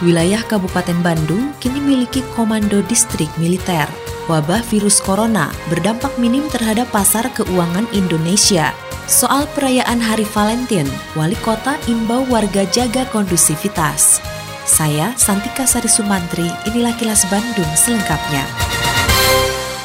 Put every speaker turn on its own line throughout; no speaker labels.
wilayah Kabupaten Bandung kini miliki komando distrik militer. Wabah virus corona berdampak minim terhadap pasar keuangan Indonesia. Soal perayaan Hari Valentine, Wali Kota imbau warga jaga kondusivitas. Saya Santika Sari Sumantri, inilah kilas Bandung selengkapnya.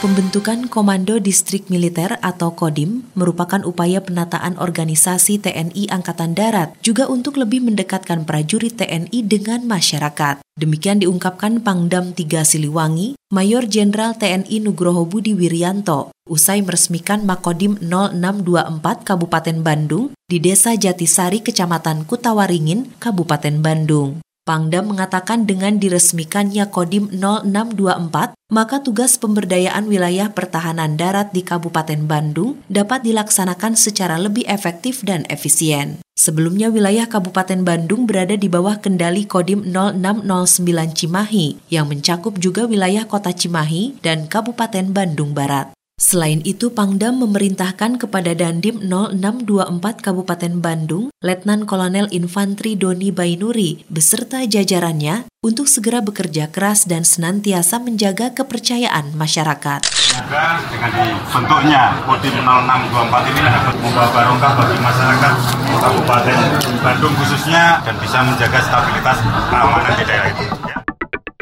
Pembentukan Komando Distrik Militer atau Kodim merupakan upaya penataan organisasi TNI Angkatan Darat juga untuk lebih mendekatkan prajurit TNI dengan masyarakat. Demikian diungkapkan Pangdam 3 Siliwangi, Mayor Jenderal TNI Nugroho Budi Wiryanto, usai meresmikan Makodim 0624 Kabupaten Bandung di Desa Jatisari, Kecamatan Kutawaringin, Kabupaten Bandung. Pangdam mengatakan dengan diresmikannya Kodim 0624, maka tugas pemberdayaan wilayah pertahanan darat di Kabupaten Bandung dapat dilaksanakan secara lebih efektif dan efisien. Sebelumnya wilayah Kabupaten Bandung berada di bawah kendali Kodim 0609 Cimahi yang mencakup juga wilayah Kota Cimahi dan Kabupaten Bandung Barat. Selain itu, Pangdam memerintahkan kepada Dandim 0624 Kabupaten Bandung, Letnan Kolonel Infantri Doni Bainuri beserta jajarannya untuk segera bekerja keras dan senantiasa menjaga kepercayaan masyarakat.
Semoga dengan dibentuknya Kodim 0624 ini dapat membawa barokah bagi masyarakat Kabupaten Bandung khususnya dan bisa menjaga stabilitas keamanan di daerah itu.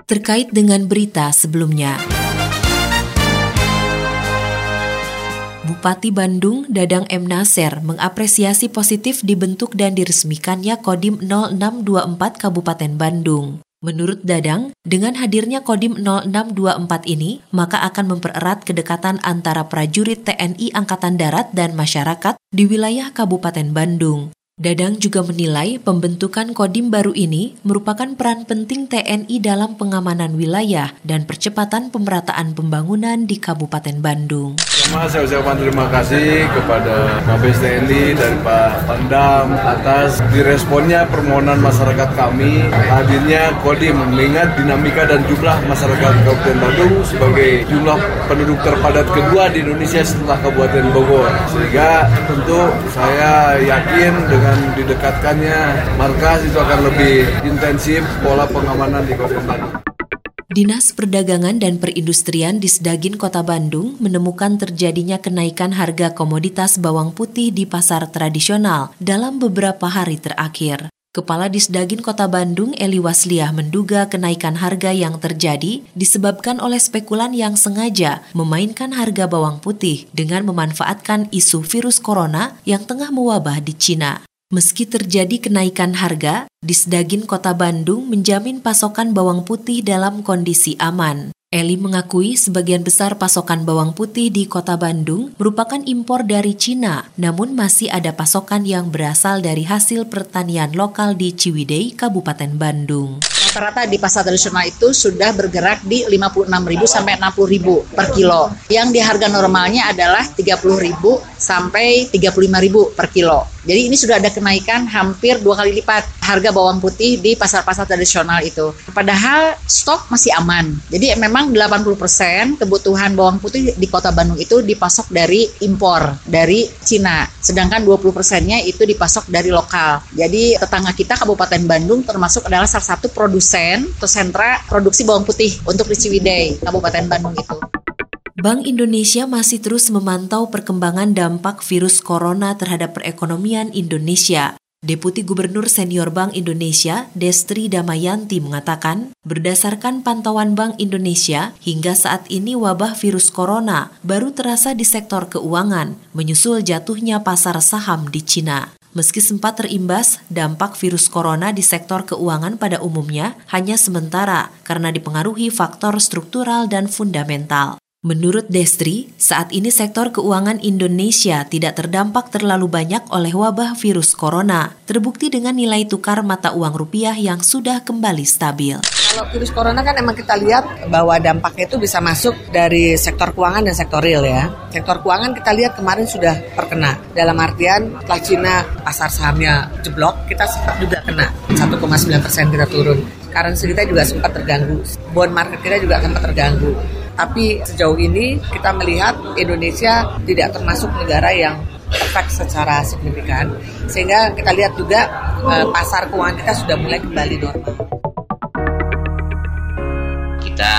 Terkait dengan berita sebelumnya, Bupati Bandung Dadang M. Nasir mengapresiasi positif dibentuk dan diresmikannya Kodim 0624 Kabupaten Bandung. Menurut Dadang, dengan hadirnya Kodim 0624 ini, maka akan mempererat kedekatan antara prajurit TNI Angkatan Darat dan masyarakat di wilayah Kabupaten Bandung. Dadang juga menilai pembentukan Kodim baru ini merupakan peran penting TNI dalam pengamanan wilayah dan percepatan pemerataan pembangunan di Kabupaten Bandung.
Pertama saya ucapkan terima kasih kepada Mabes TNI dari Pak Pandam atas diresponnya permohonan masyarakat kami hadirnya Kodim mengingat dinamika dan jumlah masyarakat Kabupaten Bandung sebagai jumlah penduduk terpadat kedua di Indonesia setelah Kabupaten Bogor. Sehingga tentu saya yakin dengan dengan didekatkannya markas itu akan lebih intensif pola pengamanan di Kabupaten Bandung.
Dinas Perdagangan dan Perindustrian di Sedagin Kota Bandung menemukan terjadinya kenaikan harga komoditas bawang putih di pasar tradisional dalam beberapa hari terakhir. Kepala Disdagin Kota Bandung Eli Wasliah menduga kenaikan harga yang terjadi disebabkan oleh spekulan yang sengaja memainkan harga bawang putih dengan memanfaatkan isu virus corona yang tengah mewabah di Cina. Meski terjadi kenaikan harga, Disdagin Kota Bandung menjamin pasokan bawang putih dalam kondisi aman. Eli mengakui sebagian besar pasokan bawang putih di kota Bandung merupakan impor dari Cina, namun masih ada pasokan yang berasal dari hasil pertanian lokal di Ciwidey, Kabupaten Bandung
rata-rata di pasar tradisional itu sudah bergerak di 56.000 sampai 60.000 per kilo. Yang di harga normalnya adalah 30.000 sampai 35.000 per kilo. Jadi ini sudah ada kenaikan hampir dua kali lipat harga bawang putih di pasar-pasar tradisional itu. Padahal stok masih aman. Jadi memang 80% kebutuhan bawang putih di kota Bandung itu dipasok dari impor dari Cina. Sedangkan 20%-nya itu dipasok dari lokal. Jadi tetangga kita Kabupaten Bandung termasuk adalah salah satu produsen atau sentra produksi bawang putih untuk di Ciwidey, Kabupaten Bandung itu.
Bank Indonesia masih terus memantau perkembangan dampak virus corona terhadap perekonomian Indonesia. Deputi Gubernur Senior Bank Indonesia, Destri Damayanti mengatakan, berdasarkan pantauan Bank Indonesia, hingga saat ini wabah virus corona baru terasa di sektor keuangan, menyusul jatuhnya pasar saham di Cina. Meski sempat terimbas, dampak virus corona di sektor keuangan pada umumnya hanya sementara karena dipengaruhi faktor struktural dan fundamental. Menurut Destri, saat ini sektor keuangan Indonesia tidak terdampak terlalu banyak oleh wabah virus corona, terbukti dengan nilai tukar mata uang rupiah yang sudah kembali stabil
Kalau virus corona kan emang kita lihat bahwa dampaknya itu bisa masuk dari sektor keuangan dan sektor real ya. Sektor keuangan kita lihat kemarin sudah terkena. Dalam artian setelah Cina pasar sahamnya jeblok, kita sempat juga kena 1,9 persen kita turun. Currency kita juga sempat terganggu. Bond market kita juga sempat terganggu. Tapi sejauh ini kita melihat Indonesia tidak termasuk negara yang efek secara signifikan. Sehingga kita lihat juga eh, pasar keuangan kita sudah mulai kembali normal.
Kita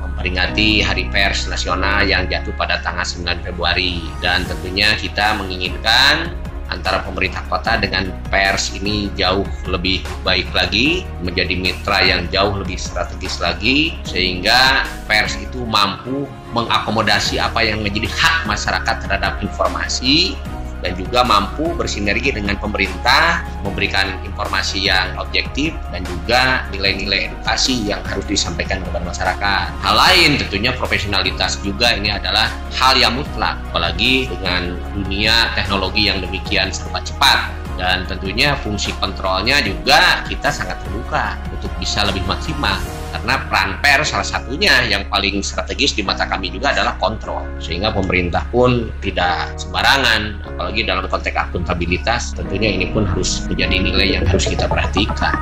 memperingati Hari Pers Nasional yang jatuh pada tanggal 9 Februari. Dan tentunya kita menginginkan antara pemerintah kota dengan pers ini jauh lebih baik lagi, menjadi mitra yang jauh lebih strategis lagi, sehingga pers itu mampu mengakomodasi apa yang menjadi hak masyarakat terhadap informasi dan juga mampu bersinergi dengan pemerintah, memberikan informasi yang objektif dan juga nilai-nilai edukasi yang harus disampaikan kepada masyarakat. Hal lain tentunya profesionalitas juga ini adalah hal yang mutlak, apalagi dengan dunia teknologi yang demikian serba cepat dan tentunya fungsi kontrolnya juga kita sangat terbuka untuk bisa lebih maksimal karena peran pers salah satunya yang paling strategis di mata kami juga adalah kontrol sehingga pemerintah pun tidak sembarangan apalagi dalam konteks akuntabilitas tentunya ini pun harus menjadi nilai yang harus kita perhatikan.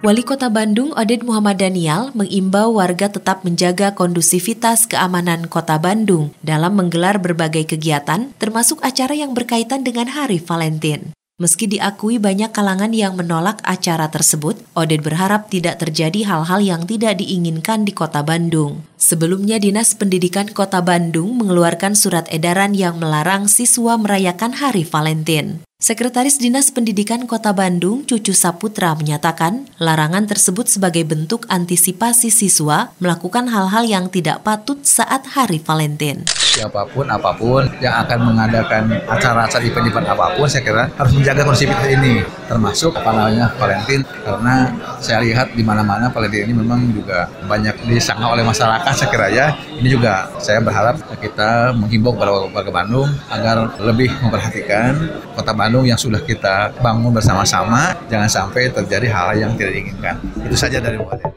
Wali Kota Bandung Oded Muhammad Daniel mengimbau warga tetap menjaga kondusivitas keamanan Kota Bandung dalam menggelar berbagai kegiatan termasuk acara yang berkaitan dengan Hari Valentine. Meski diakui banyak kalangan yang menolak acara tersebut, Oded berharap tidak terjadi hal-hal yang tidak diinginkan di kota Bandung. Sebelumnya, Dinas Pendidikan Kota Bandung mengeluarkan surat edaran yang melarang siswa merayakan Hari Valentine. Sekretaris Dinas Pendidikan Kota Bandung, Cucu Saputra, menyatakan larangan tersebut sebagai bentuk antisipasi siswa melakukan hal-hal yang tidak patut saat Hari Valentine.
Siapa pun, apa pun yang akan mengadakan acara-acara event-event apa pun, saya kira harus menjaga konsivitas ini, termasuk apa namanya Valentine, karena saya lihat di mana-mana Valentine ini memang juga banyak disangka oleh masyarakat, saya kira ya. Ini juga saya berharap kita menghimbau kepada warga Bandung agar lebih memperhatikan Kota Bandung Bandung yang sudah kita bangun bersama-sama, jangan sampai terjadi hal yang tidak diinginkan. Itu saja dari Muhammad.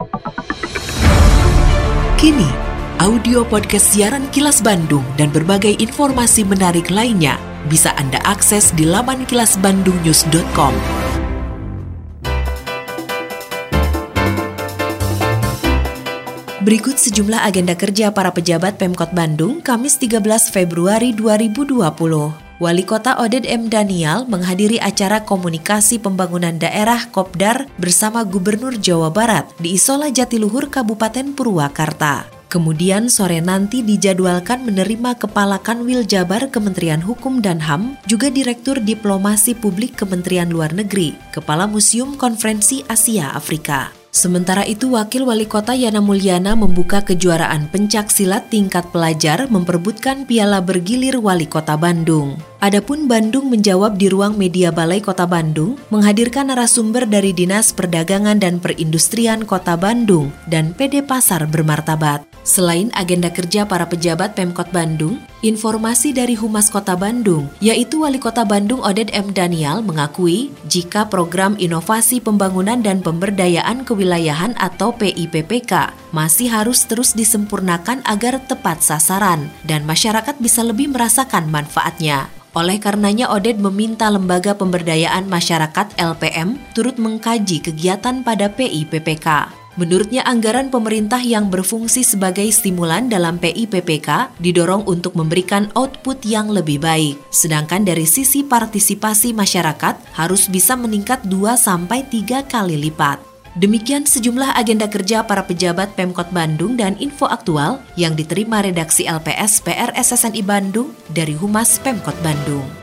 Kini, audio podcast siaran Kilas Bandung dan berbagai informasi menarik lainnya bisa Anda akses di laman kilasbandungnews.com. Berikut sejumlah agenda kerja para pejabat Pemkot Bandung Kamis 13 Februari 2020. Wali Kota Oded M. Daniel menghadiri acara komunikasi pembangunan daerah Kopdar bersama Gubernur Jawa Barat di Isola Jatiluhur Kabupaten Purwakarta. Kemudian sore nanti dijadwalkan menerima Kepala Kanwil Jabar Kementerian Hukum dan HAM, juga Direktur Diplomasi Publik Kementerian Luar Negeri, Kepala Museum Konferensi Asia Afrika. Sementara itu, Wakil Wali Kota Yana Mulyana membuka kejuaraan pencak silat tingkat pelajar memperebutkan piala bergilir Wali Kota Bandung. Adapun Bandung menjawab di ruang media Balai Kota Bandung menghadirkan narasumber dari Dinas Perdagangan dan Perindustrian Kota Bandung dan PD Pasar Bermartabat. Selain agenda kerja para pejabat Pemkot Bandung, informasi dari Humas Kota Bandung, yaitu Wali Kota Bandung Oded M. Daniel mengakui jika program inovasi pembangunan dan pemberdayaan kewilayahan atau PIPPK masih harus terus disempurnakan agar tepat sasaran dan masyarakat bisa lebih merasakan manfaatnya. Oleh karenanya Oded meminta Lembaga Pemberdayaan Masyarakat LPM turut mengkaji kegiatan pada PIPPK. Menurutnya anggaran pemerintah yang berfungsi sebagai stimulan dalam PIPPK didorong untuk memberikan output yang lebih baik. Sedangkan dari sisi partisipasi masyarakat harus bisa meningkat 2 sampai 3 kali lipat. Demikian sejumlah agenda kerja para pejabat Pemkot Bandung dan info aktual yang diterima redaksi LPS PR SSNI Bandung dari Humas Pemkot Bandung.